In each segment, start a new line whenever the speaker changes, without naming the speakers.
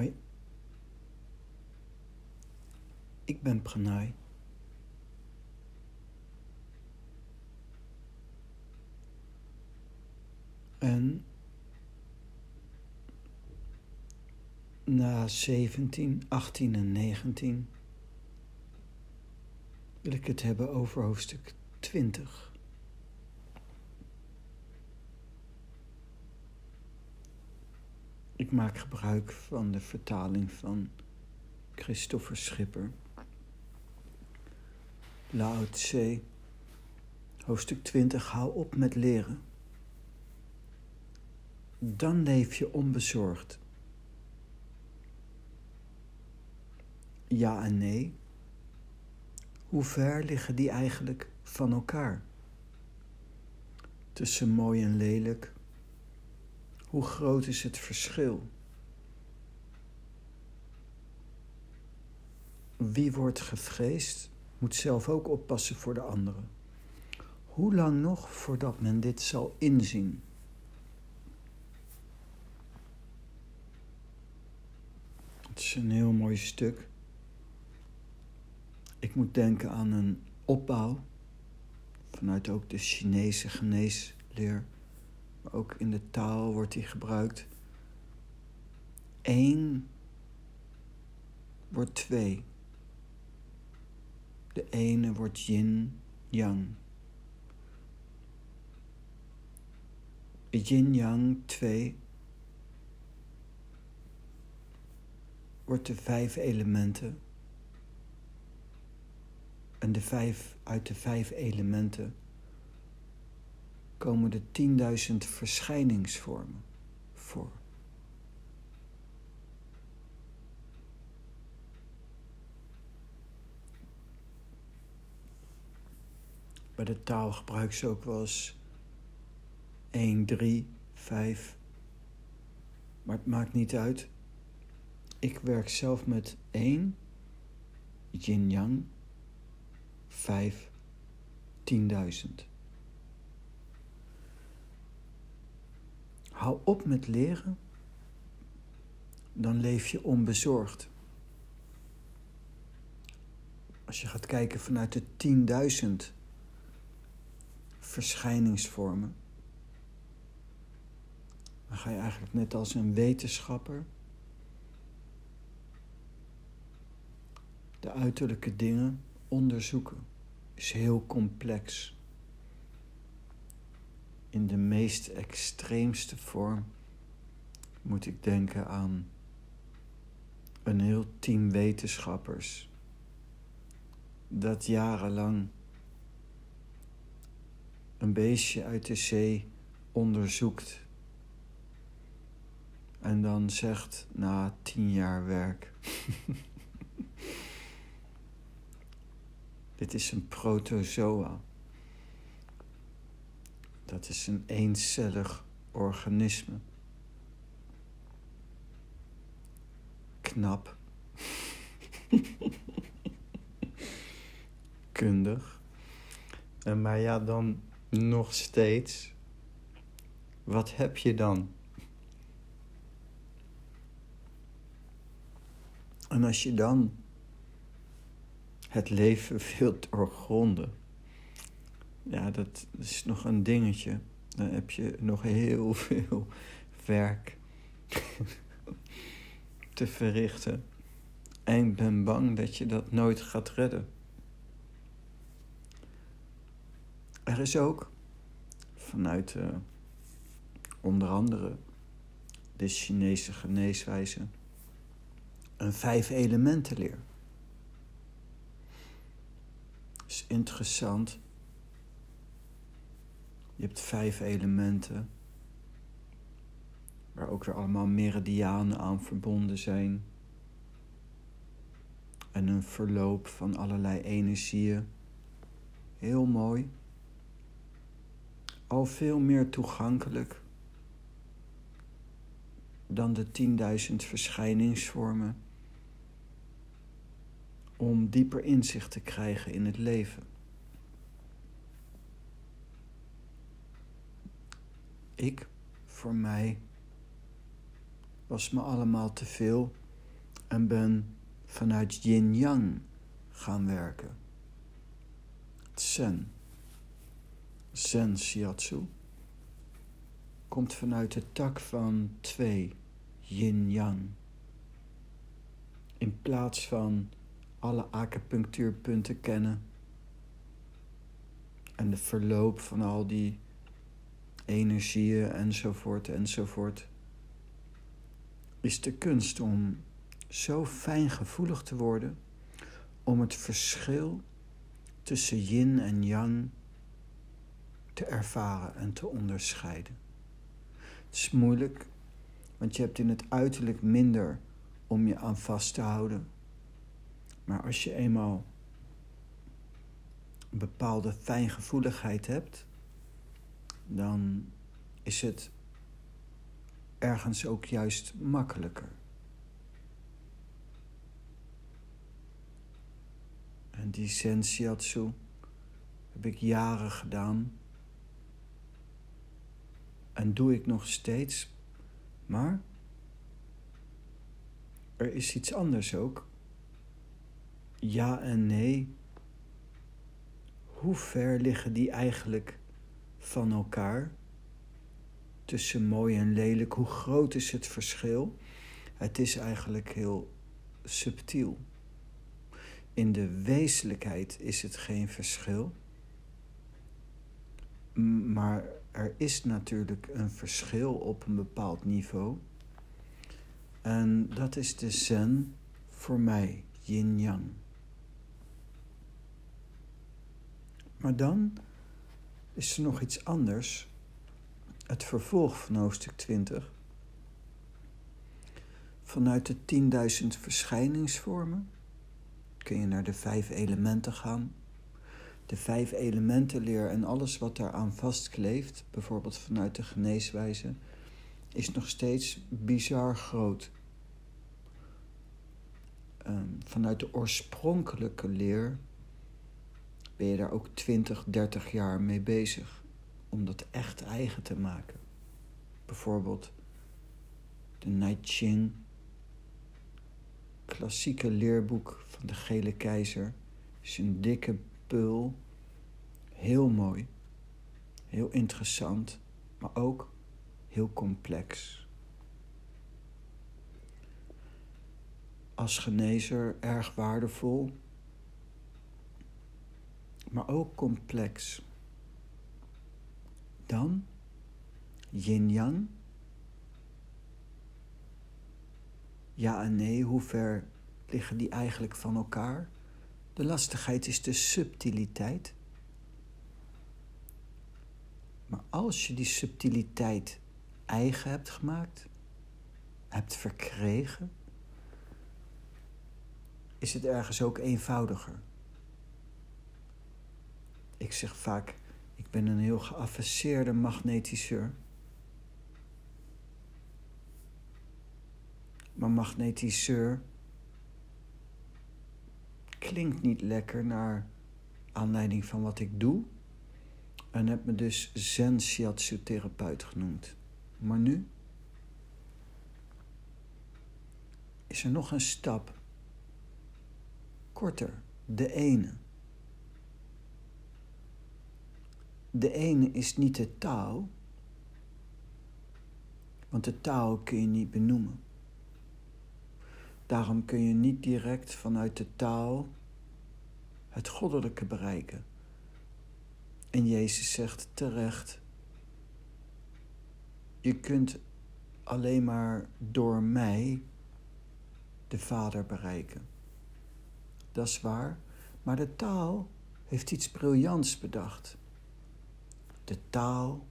Hoi. Ik ben Pranay. En na 17, 18 en 19 wil ik het hebben over hoofdstuk 20. Ik maak gebruik van de vertaling van Christopher Schipper. Lao Tse, hoofdstuk 20, hou op met leren. Dan leef je onbezorgd. Ja en nee. Hoe ver liggen die eigenlijk van elkaar? Tussen mooi en lelijk. Hoe groot is het verschil? Wie wordt gevreesd, moet zelf ook oppassen voor de anderen. Hoe lang nog voordat men dit zal inzien? Het is een heel mooi stuk. Ik moet denken aan een opbouw vanuit ook de Chinese geneesleer. Ook in de taal wordt die gebruikt. Eén wordt twee. De ene wordt yin, yang. Yin, yang, twee wordt de vijf elementen. En de vijf, uit de vijf elementen komen de tienduizend verschijningsvormen voor. Bij de taal gebruik ze ook wel eens 1, 3, 5. Maar het maakt niet uit. Ik werk zelf met 1, yin-yang, 5, 10.000. Hou op met leren, dan leef je onbezorgd. Als je gaat kijken vanuit de 10.000 verschijningsvormen, dan ga je eigenlijk net als een wetenschapper de uiterlijke dingen onderzoeken. Is heel complex in de meest extreemste vorm moet ik denken aan een heel team wetenschappers dat jarenlang een beestje uit de zee onderzoekt en dan zegt na tien jaar werk. Dit is een protozoa. Dat is een eencellig organisme. Knap. Kundig. En maar ja, dan nog steeds. Wat heb je dan? En als je dan het leven wilt doorgronden ja, dat is nog een dingetje. Dan heb je nog heel veel werk te verrichten. En ik ben bang dat je dat nooit gaat redden. Er is ook vanuit uh, onder andere de Chinese geneeswijze een vijf elementen leer. is interessant je hebt vijf elementen, waar ook weer allemaal meridianen aan verbonden zijn. En een verloop van allerlei energieën. Heel mooi. Al veel meer toegankelijk dan de 10.000 verschijningsvormen. Om dieper inzicht te krijgen in het leven. Ik, voor mij, was me allemaal te veel. en ben vanuit yin-yang gaan werken. Zen, Zen Shiatsu, komt vanuit de tak van twee, yin-yang. In plaats van alle acupunctuurpunten kennen en de verloop van al die energieën enzovoort enzovoort, is de kunst om zo fijngevoelig te worden om het verschil tussen yin en yang te ervaren en te onderscheiden. Het is moeilijk, want je hebt in het uiterlijk minder om je aan vast te houden. Maar als je eenmaal een bepaalde fijngevoeligheid hebt, dan is het ergens ook juist makkelijker. En die sensiatsu heb ik jaren gedaan. En doe ik nog steeds. Maar er is iets anders ook. Ja en nee. Hoe ver liggen die eigenlijk van elkaar? Tussen mooi en lelijk, hoe groot is het verschil? Het is eigenlijk heel subtiel. In de wezenlijkheid is het geen verschil. Maar er is natuurlijk een verschil op een bepaald niveau. En dat is de zen voor mij, yin-yang. Maar dan is er nog iets anders. Het vervolg van hoofdstuk 20. Vanuit de 10.000 verschijningsvormen kun je naar de vijf elementen gaan. De vijf elementen leer en alles wat daaraan vastkleeft, bijvoorbeeld vanuit de geneeswijze, is nog steeds bizar groot. Ehm, vanuit de oorspronkelijke leer ben je daar ook 20, 30 jaar mee bezig om dat echt eigen te maken. Bijvoorbeeld de Naiching klassieke leerboek van de Gele Keizer. is een dikke pul. Heel mooi. Heel interessant. Maar ook heel complex. Als genezer erg waardevol. Maar ook complex. Dan yin-yang Ja en nee, hoe ver liggen die eigenlijk van elkaar? De lastigheid is de subtiliteit. Maar als je die subtiliteit eigen hebt gemaakt, hebt verkregen, is het ergens ook eenvoudiger. Ik zeg vaak, ik ben een heel geavanceerde magnetiseur. Maar magnetiseur klinkt niet lekker naar aanleiding van wat ik doe. En heb me dus Zen genoemd. Maar nu is er nog een stap. Korter, de ene. De ene is niet de taal, want de taal kun je niet benoemen. Daarom kun je niet direct vanuit de taal het goddelijke bereiken. En Jezus zegt terecht: Je kunt alleen maar door mij de Vader bereiken. Dat is waar, maar de taal heeft iets briljants bedacht. De taal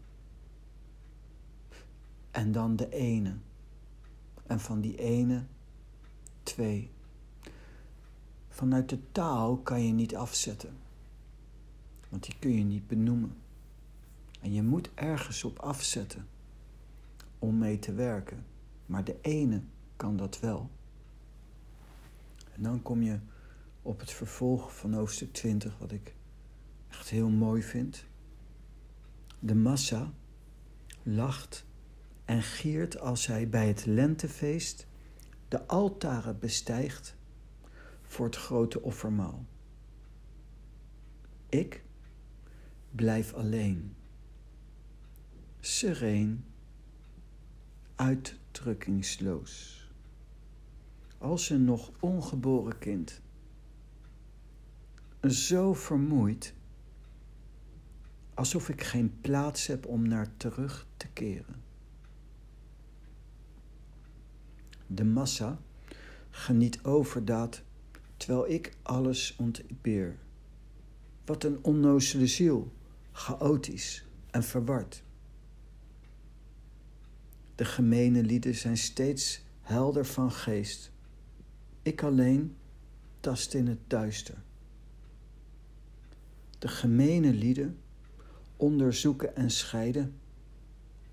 en dan de ene. En van die ene Twee. Vanuit de taal kan je niet afzetten. Want die kun je niet benoemen. En je moet ergens op afzetten om mee te werken. Maar de ene kan dat wel. En dan kom je op het vervolg van hoofdstuk 20, wat ik echt heel mooi vind. De massa lacht en giert als hij bij het lentefeest de altaren bestijgt voor het grote offermaal. Ik blijf alleen, sereen, uitdrukkingsloos, als een nog ongeboren kind, zo vermoeid alsof ik geen plaats heb om naar terug te keren. De massa geniet overdaad terwijl ik alles ontbeer. Wat een onnozele ziel, chaotisch en verward. De gemene lieden zijn steeds helder van geest. Ik alleen tast in het duister. De gemene lieden onderzoeken en scheiden.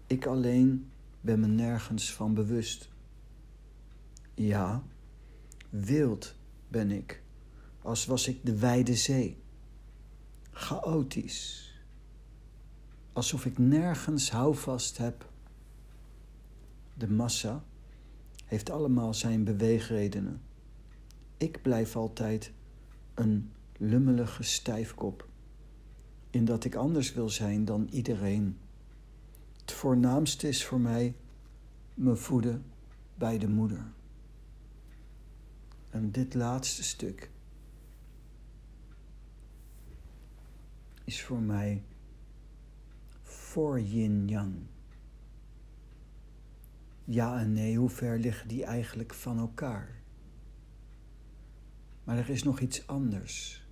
Ik alleen ben me nergens van bewust. Ja, wild ben ik, als was ik de wijde zee. Chaotisch, alsof ik nergens houvast heb. De massa heeft allemaal zijn beweegredenen. Ik blijf altijd een lummelige stijfkop, in dat ik anders wil zijn dan iedereen. Het voornaamste is voor mij me voeden bij de moeder. En dit laatste stuk is voor mij voor yin-yang. Ja en nee, hoe ver liggen die eigenlijk van elkaar? Maar er is nog iets anders.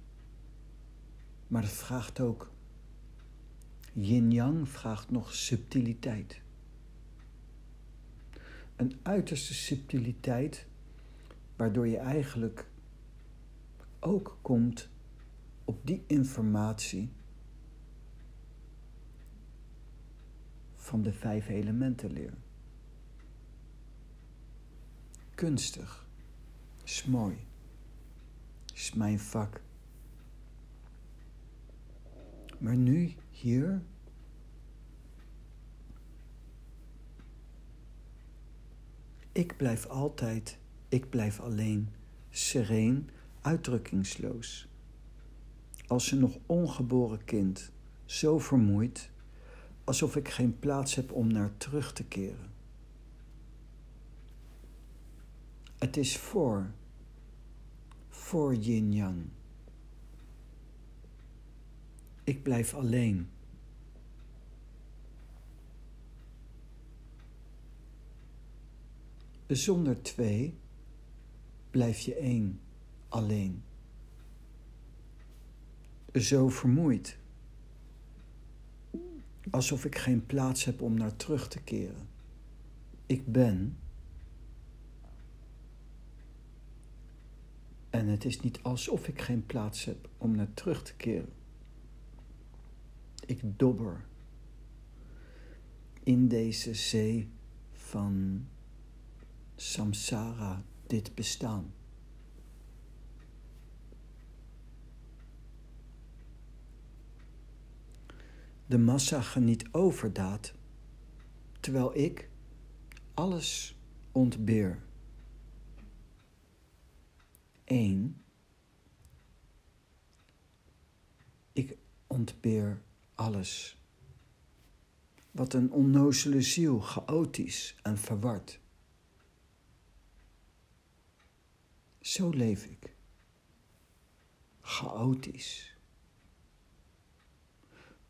Maar het vraagt ook. Yin-yang vraagt nog subtiliteit. Een uiterste subtiliteit waardoor je eigenlijk ook komt op die informatie van de vijf elementen leer. Kunstig, is mooi, is mijn vak. Maar nu, hier, ik blijf altijd ik blijf alleen, sereen, uitdrukkingsloos. Als een nog ongeboren kind, zo vermoeid, alsof ik geen plaats heb om naar terug te keren. Het is voor, voor yin-yang. Ik blijf alleen. Zonder twee blijf je één, alleen. Zo vermoeid. Alsof ik geen plaats heb om naar terug te keren. Ik ben. En het is niet alsof ik geen plaats heb om naar terug te keren. Ik dobber in deze zee van samsara dit bestaan. De massa geniet overdaad, terwijl ik alles ontbeer. 1. Ik ontbeer alles. Wat een onnozele ziel, chaotisch en verward. Zo leef ik. Chaotisch.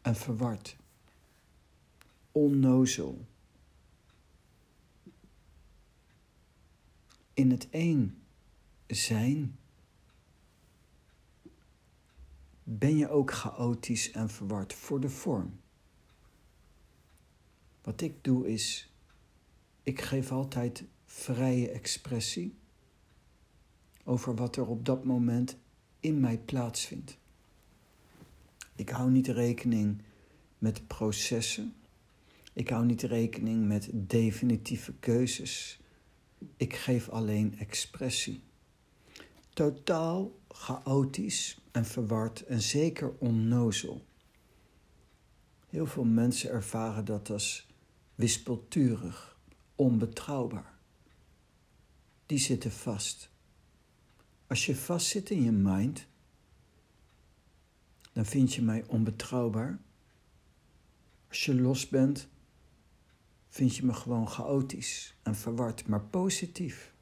En verward. Onnozel. In het één zijn ben je ook chaotisch en verward voor de vorm. Wat ik doe is, ik geef altijd vrije expressie over wat er op dat moment in mij plaatsvindt. Ik hou niet rekening met processen. Ik hou niet rekening met definitieve keuzes. Ik geef alleen expressie. Totaal chaotisch en verward en zeker onnozel. Heel veel mensen ervaren dat als wispelturig, onbetrouwbaar. die zitten vast. Als je vast zit in je mind, dan vind je mij onbetrouwbaar. Als je los bent, vind je me gewoon chaotisch en verward, maar positief,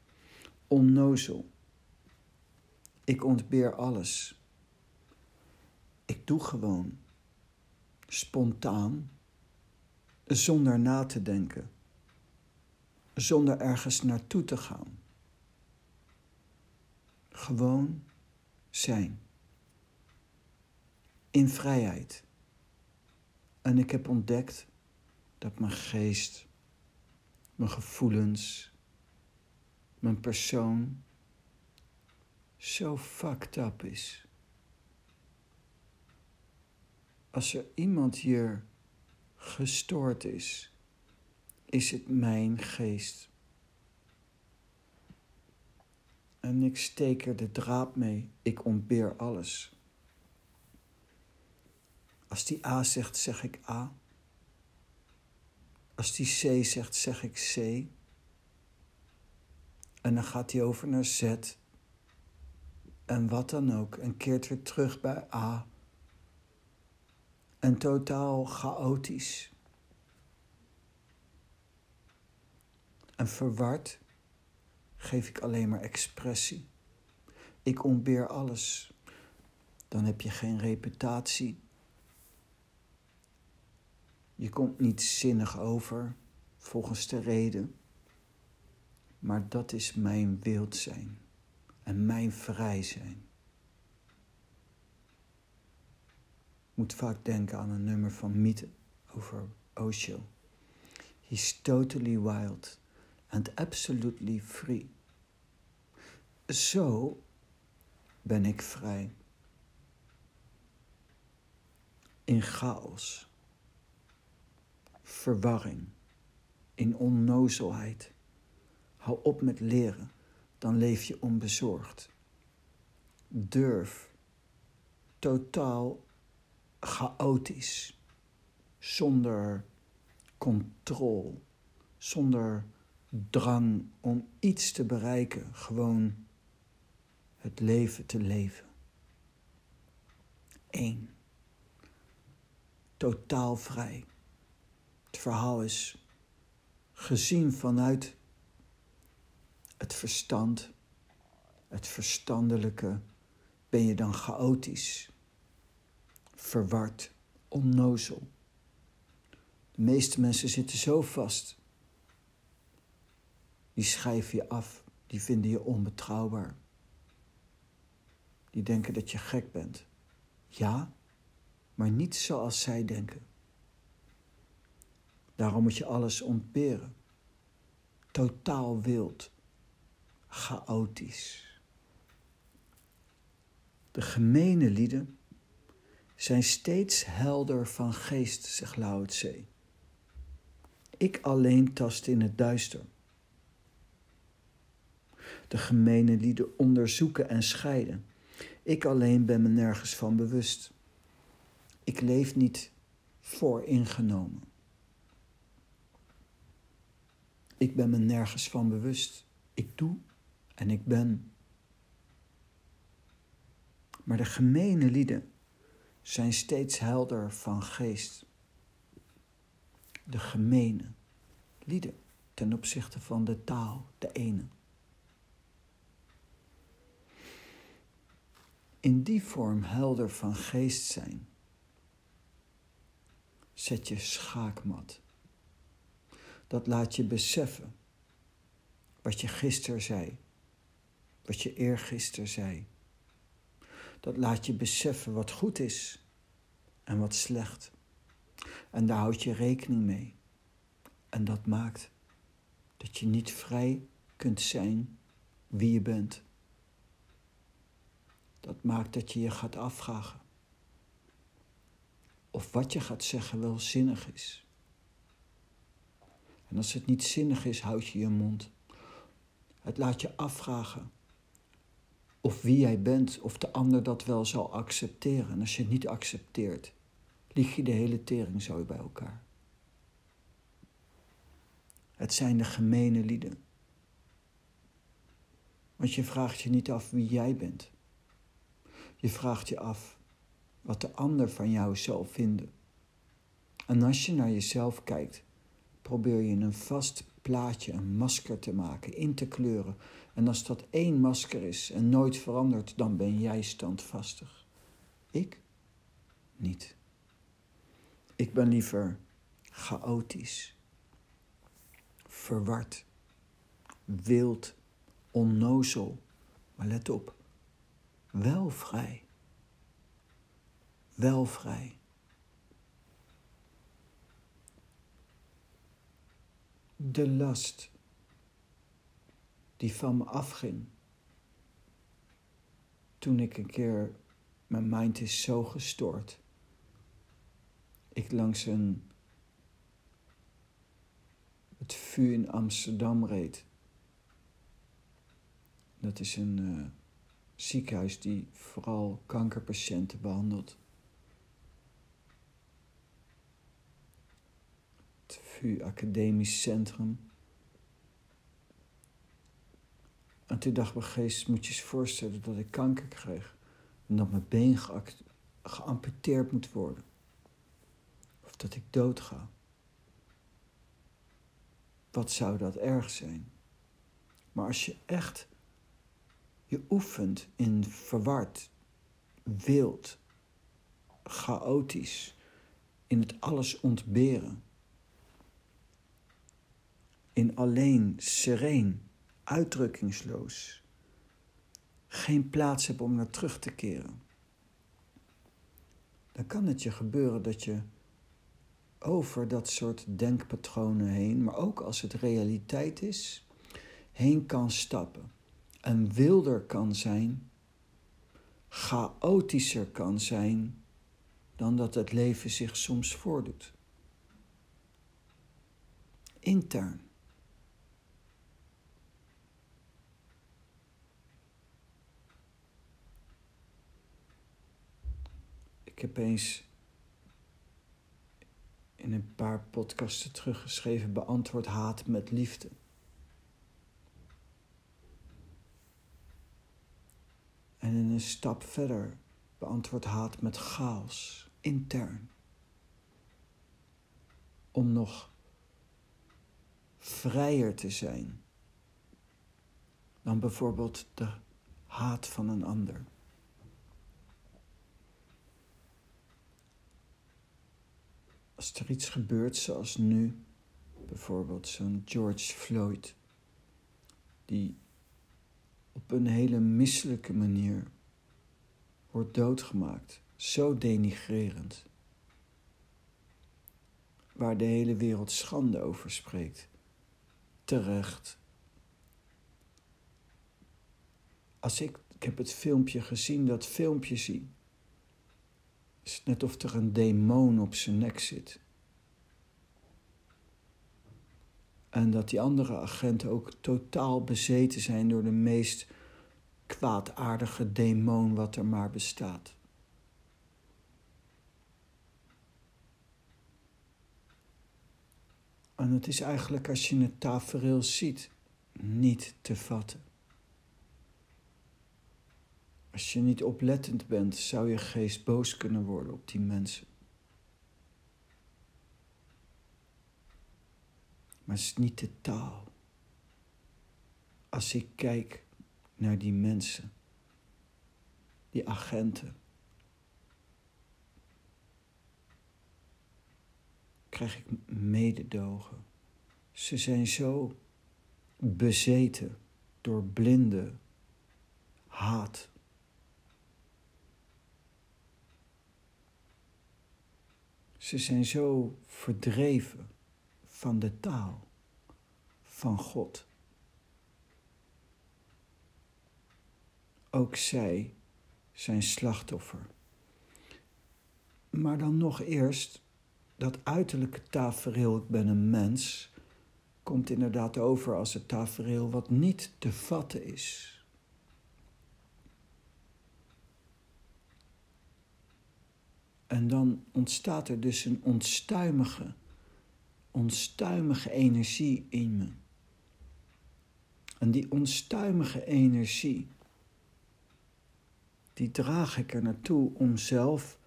onnozel. Ik ontbeer alles. Ik doe gewoon, spontaan, zonder na te denken, zonder ergens naartoe te gaan. Gewoon zijn. In vrijheid. En ik heb ontdekt dat mijn geest, mijn gevoelens, mijn persoon zo fucked up is. Als er iemand hier gestoord is, is het mijn geest. En ik steek er de draad mee, ik ontbeer alles. Als die A zegt, zeg ik A. Als die C zegt, zeg ik C. En dan gaat hij over naar Z. En wat dan ook. En keert weer terug bij A. En totaal chaotisch. En verward geef ik alleen maar expressie. Ik ontbeer alles. Dan heb je geen reputatie. Je komt niet zinnig over volgens de reden, maar dat is mijn wild zijn en mijn vrij zijn. Ik moet vaak denken aan een nummer van Miete over Osho. He's totally wild and absolutely free. Zo ben ik vrij. In chaos verwarring, in onnozelheid. Hou op met leren, dan leef je onbezorgd. Durf, totaal chaotisch, zonder controle, zonder drang om iets te bereiken, gewoon het leven te leven. Eén. Totaal vrij. Het verhaal is gezien vanuit het verstand, het verstandelijke, ben je dan chaotisch, verward, onnozel. De meeste mensen zitten zo vast. Die schrijven je af, die vinden je onbetrouwbaar. Die denken dat je gek bent. Ja, maar niet zoals zij denken. Daarom moet je alles ontberen. Totaal wild, chaotisch. De gemene lieden zijn steeds helder van geest, zegt Lao Tse. Ik alleen tast in het duister. De gemene lieden onderzoeken en scheiden. Ik alleen ben me nergens van bewust. Ik leef niet vooringenomen. Ik ben me nergens van bewust. Ik doe en ik ben. Maar de gemene lieden zijn steeds helder van geest. De gemene lieden ten opzichte van de taal, de ene. In die vorm helder van geest zijn, zet je schaakmat dat laat je beseffen wat je gisteren zei, wat je eergisteren zei. Dat laat je beseffen wat goed is en wat slecht. En daar houd je rekening mee. En dat maakt dat je niet vrij kunt zijn wie je bent. Dat maakt dat je je gaat afvragen of wat je gaat zeggen wel zinnig is. En als het niet zinnig is, houd je je mond. Het laat je afvragen of wie jij bent, of de ander dat wel zal accepteren. En als je het niet accepteert, lieg je de hele tering zo bij elkaar. Het zijn de gemene lieden. Want je vraagt je niet af wie jij bent. Je vraagt je af wat de ander van jou zal vinden. En als je naar jezelf kijkt, probeer je een vast plaatje, een masker te maken, in te kleuren. En als dat één masker is en nooit verandert, dan ben jij standvastig. Ik niet. Ik ben liever chaotisch, verward, wild, onnozel, maar let op, wel vrij. Wel vrij. De last die van me afging. Toen ik een keer, mijn mind is zo gestoord. Ik langs een, het vuur in Amsterdam reed. Dat is een uh, ziekenhuis die vooral kankerpatiënten behandelt. Het VU Academisch Centrum. En toen dacht mijn geest, moet je eens voorstellen dat ik kanker kreeg. En dat mijn been geamputeerd moet worden. Of dat ik dood ga. Wat zou dat erg zijn? Maar als je echt je oefent in verward, wild, chaotisch, in het alles ontberen. In alleen, sereen, uitdrukkingsloos. Geen plaats hebben om naar terug te keren. Dan kan het je gebeuren dat je over dat soort denkpatronen heen, maar ook als het realiteit is, heen kan stappen en wilder kan zijn, chaotischer kan zijn dan dat het leven zich soms voordoet. Intern. Ik heb eens in een paar podcasten teruggeschreven: beantwoord haat met liefde. En in een stap verder beantwoord haat met chaos, intern. Om nog vrijer te zijn dan bijvoorbeeld de haat van een ander. Als er iets gebeurt zoals nu, bijvoorbeeld zo'n George Floyd, die op een hele misselijke manier wordt doodgemaakt. Zo denigrerend. Waar de hele wereld schande over spreekt. Terecht. Als ik, ik heb het filmpje gezien, dat filmpje zie. Is net of er een demon op zijn nek zit. En dat die andere agenten ook totaal bezeten zijn door de meest kwaadaardige demon wat er maar bestaat. En het is eigenlijk als je het tafereel ziet, niet te vatten. Als je niet oplettend bent, zou je geest boos kunnen worden op die mensen. Maar het is niet de taal. Als ik kijk naar die mensen, die agenten, krijg ik mededogen. Ze zijn zo bezeten door blinde haat. Ze zijn zo verdreven van de taal van God. Ook zij zijn slachtoffer. Maar dan nog eerst, dat uiterlijke tafereel, ik ben een mens, komt inderdaad over als het tafereel wat niet te vatten is. En dan ontstaat er dus een onstuimige onstuimige energie in me. En die onstuimige energie, die draag ik er naartoe om zelf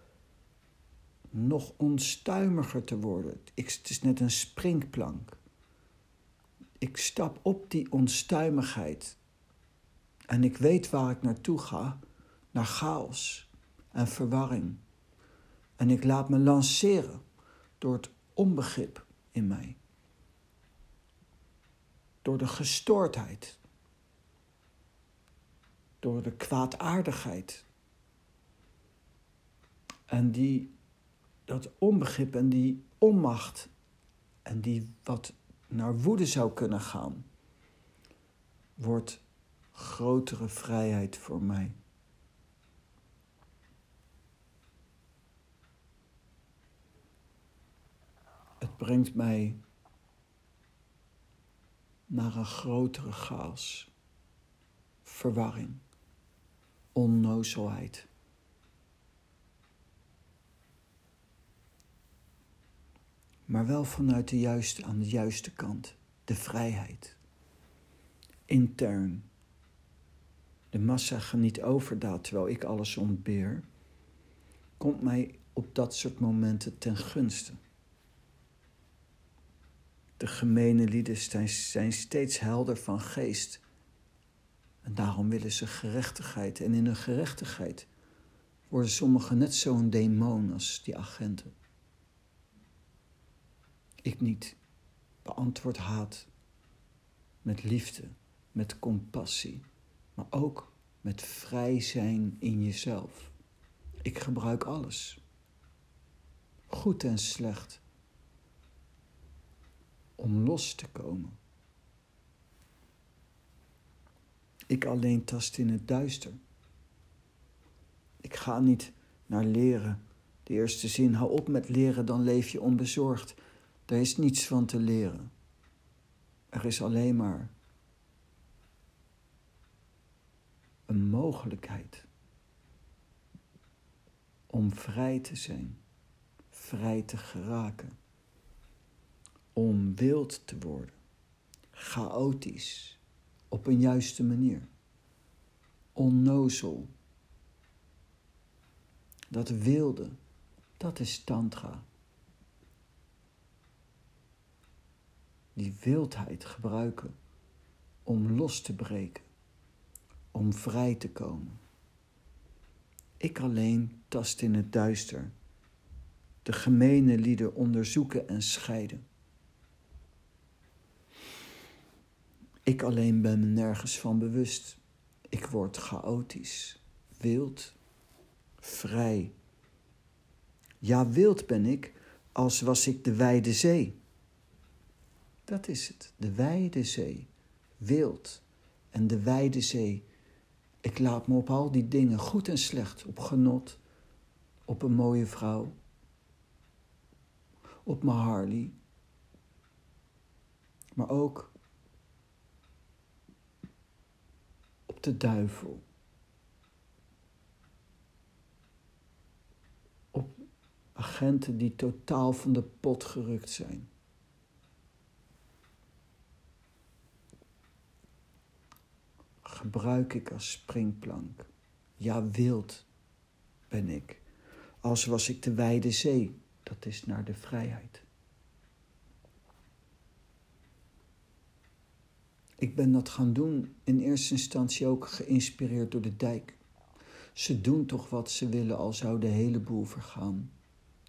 nog onstuimiger te worden. Ik, het is net een springplank. Ik stap op die onstuimigheid en ik weet waar ik naartoe ga, naar chaos en verwarring. En ik laat me lanceren door het onbegrip in mij. Door de gestoordheid. Door de kwaadaardigheid. En die, dat onbegrip en die onmacht en die wat naar woede zou kunnen gaan, wordt grotere vrijheid voor mij. Het brengt mij naar een grotere chaos, verwarring, onnozelheid. Maar wel vanuit de juiste, aan de juiste kant, de vrijheid. Intern. De massa geniet overdaad terwijl ik alles ontbeer, komt mij op dat soort momenten ten gunste. De gemene lieden zijn steeds helder van geest. En daarom willen ze gerechtigheid. En in hun gerechtigheid worden sommigen net zo'n demon als die agenten. Ik niet. Beantwoord haat met liefde, met compassie, maar ook met vrij zijn in jezelf. Ik gebruik alles. Goed en slecht om los te komen. Ik alleen tast in het duister. Ik ga niet naar leren. De eerste zin, hou op met leren, dan leef je onbezorgd. Daar is niets van te leren. Er is alleen maar een mogelijkheid om vrij te zijn, vrij te geraken om wild te worden, chaotisch, op een juiste manier, onnozel. Dat wilde, dat is tantra. Die wildheid gebruiken om los te breken, om vrij te komen. Ik alleen tast in het duister, de gemene lieden onderzoeken en scheiden. Ik alleen ben me nergens van bewust. Ik word chaotisch, wild, vrij. Ja, wild ben ik als was ik de wijde zee. Dat is het, de wijde zee, wild en de wijde zee. Ik laat me op al die dingen, goed en slecht, op genot, op een mooie vrouw, op mijn Harley, maar ook de duivel. Op agenten die totaal van de pot gerukt zijn. Gebruik ik als springplank. Ja, wild ben ik. Als was ik de wijde zee. Dat is naar de vrijheid. Ik ben dat gaan doen in eerste instantie ook geïnspireerd door de dijk. Ze doen toch wat ze willen, al zou de hele boel vergaan.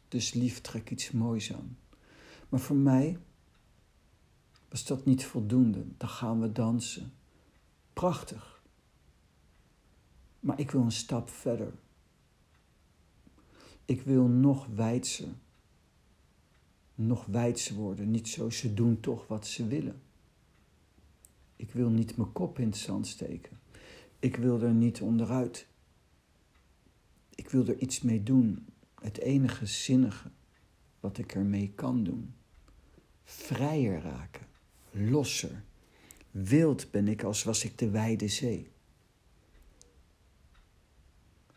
Dus lief trek iets moois aan. Maar voor mij was dat niet voldoende. Dan gaan we dansen. Prachtig. Maar ik wil een stap verder. Ik wil nog wijdser. Nog wijdser worden. Niet zo, ze doen toch wat ze willen. Ik wil niet mijn kop in het zand steken. Ik wil er niet onderuit. Ik wil er iets mee doen. Het enige zinnige wat ik ermee kan doen. Vrijer raken, losser. Wild ben ik als was ik de wijde zee.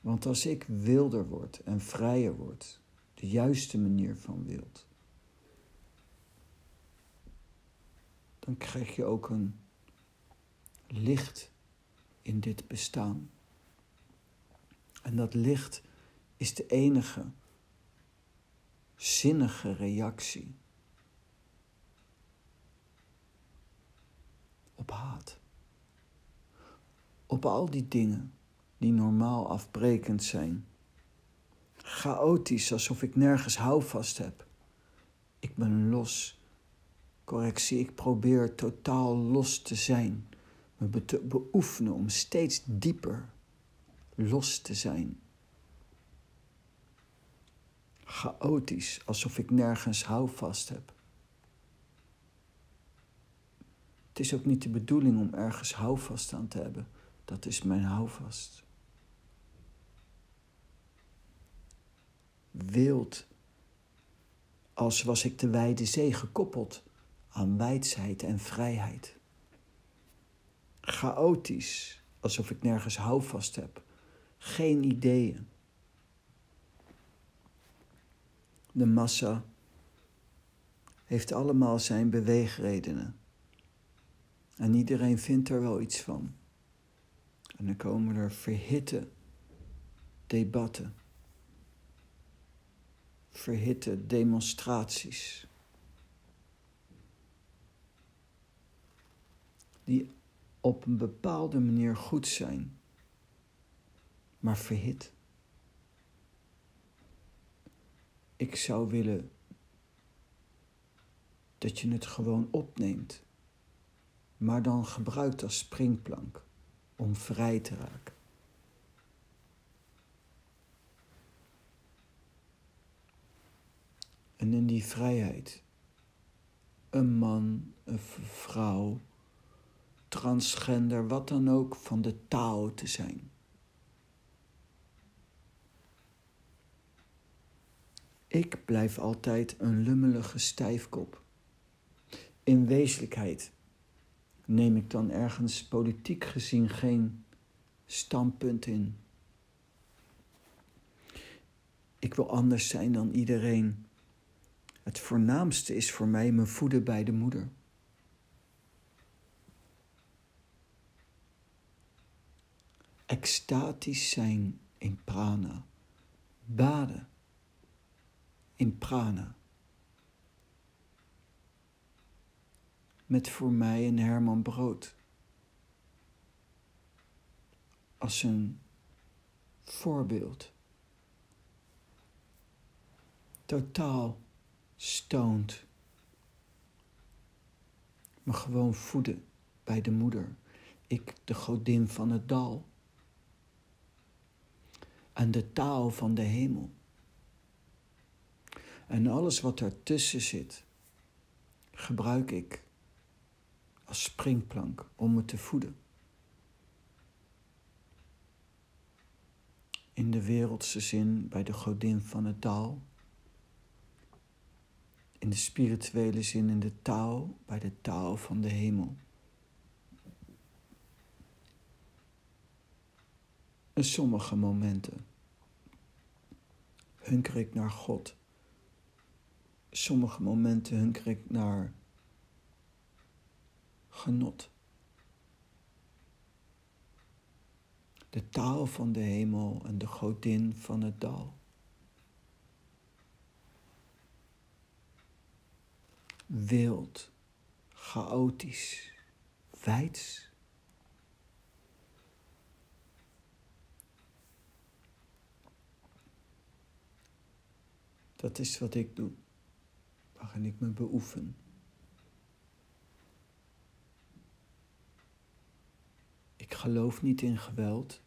Want als ik wilder word en vrijer word, de juiste manier van wild, dan krijg je ook een licht in dit bestaan. En dat licht is de enige zinnige reactie op haat. Op al die dingen die normaal afbrekend zijn. Chaotisch, alsof ik nergens houvast heb. Ik ben los. Correctie, ik probeer totaal los te zijn. Me beoefenen om steeds dieper los te zijn. Chaotisch, alsof ik nergens houvast heb. Het is ook niet de bedoeling om ergens houvast aan te hebben. Dat is mijn houvast. Wild, als was ik de wijde zee gekoppeld aan wijsheid en vrijheid. Chaotisch, alsof ik nergens houvast heb, geen ideeën. De massa heeft allemaal zijn beweegredenen. En iedereen vindt er wel iets van. En dan komen er verhitte debatten, verhitte demonstraties. Die op een bepaalde manier goed zijn, maar verhit. Ik zou willen dat je het gewoon opneemt, maar dan gebruikt als springplank om vrij te raken. En in die vrijheid, een man, een vrouw, transgender, wat dan ook, van de taal te zijn. Ik blijf altijd een lummelige stijfkop. In wezenlijkheid neem ik dan ergens politiek gezien geen standpunt in. Ik wil anders zijn dan iedereen. Het voornaamste is voor mij mijn voeden bij de moeder. Extatisch zijn in prana. Baden in prana. met voor mij een Herman Brood. Als een voorbeeld. Totaal stoned. Me gewoon voeden bij de moeder. Ik, de godin van het dal. En de taal van de hemel. En alles wat ertussen zit, gebruik ik als springplank om me te voeden. In de wereldse zin bij de godin van het dal. In de spirituele zin in de taal bij de taal van de hemel. En sommige momenten hunker ik naar God. Sommige momenten hunker ik naar genot. De taal van de hemel en de godin van het dal. Wild, chaotisch, wijds. Dat is wat ik doe, waarin ik me beoefen. Ik geloof niet in geweld.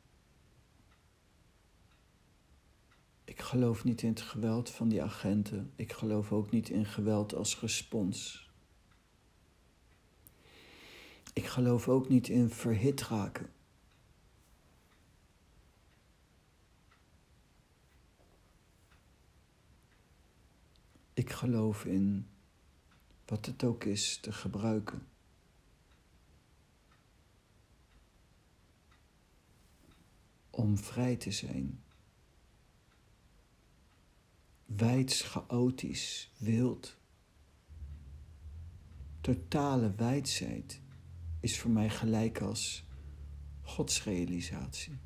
Ik geloof niet in het geweld van die agenten. Ik geloof ook niet in geweld als respons. Ik geloof ook niet in verhit raken. Ik geloof in wat het ook is te gebruiken. om vrij te zijn. Wijds, chaotisch, wild. Totale wijsheid is voor mij gelijk als godsrealisatie.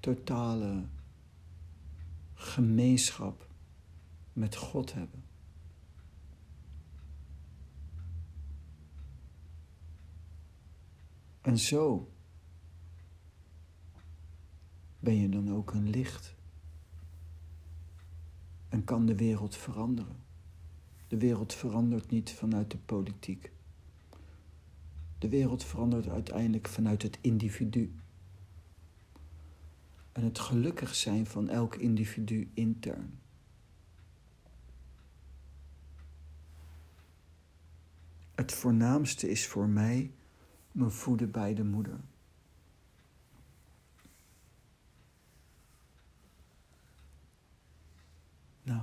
Totale gemeenschap met God hebben. En zo ben je dan ook een licht en kan de wereld veranderen. De wereld verandert niet vanuit de politiek. De wereld verandert uiteindelijk vanuit het individu. En het gelukkig zijn van elk individu intern. Het voornaamste is voor mij mijn voeden bij de moeder. Nou,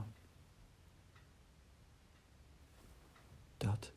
dat.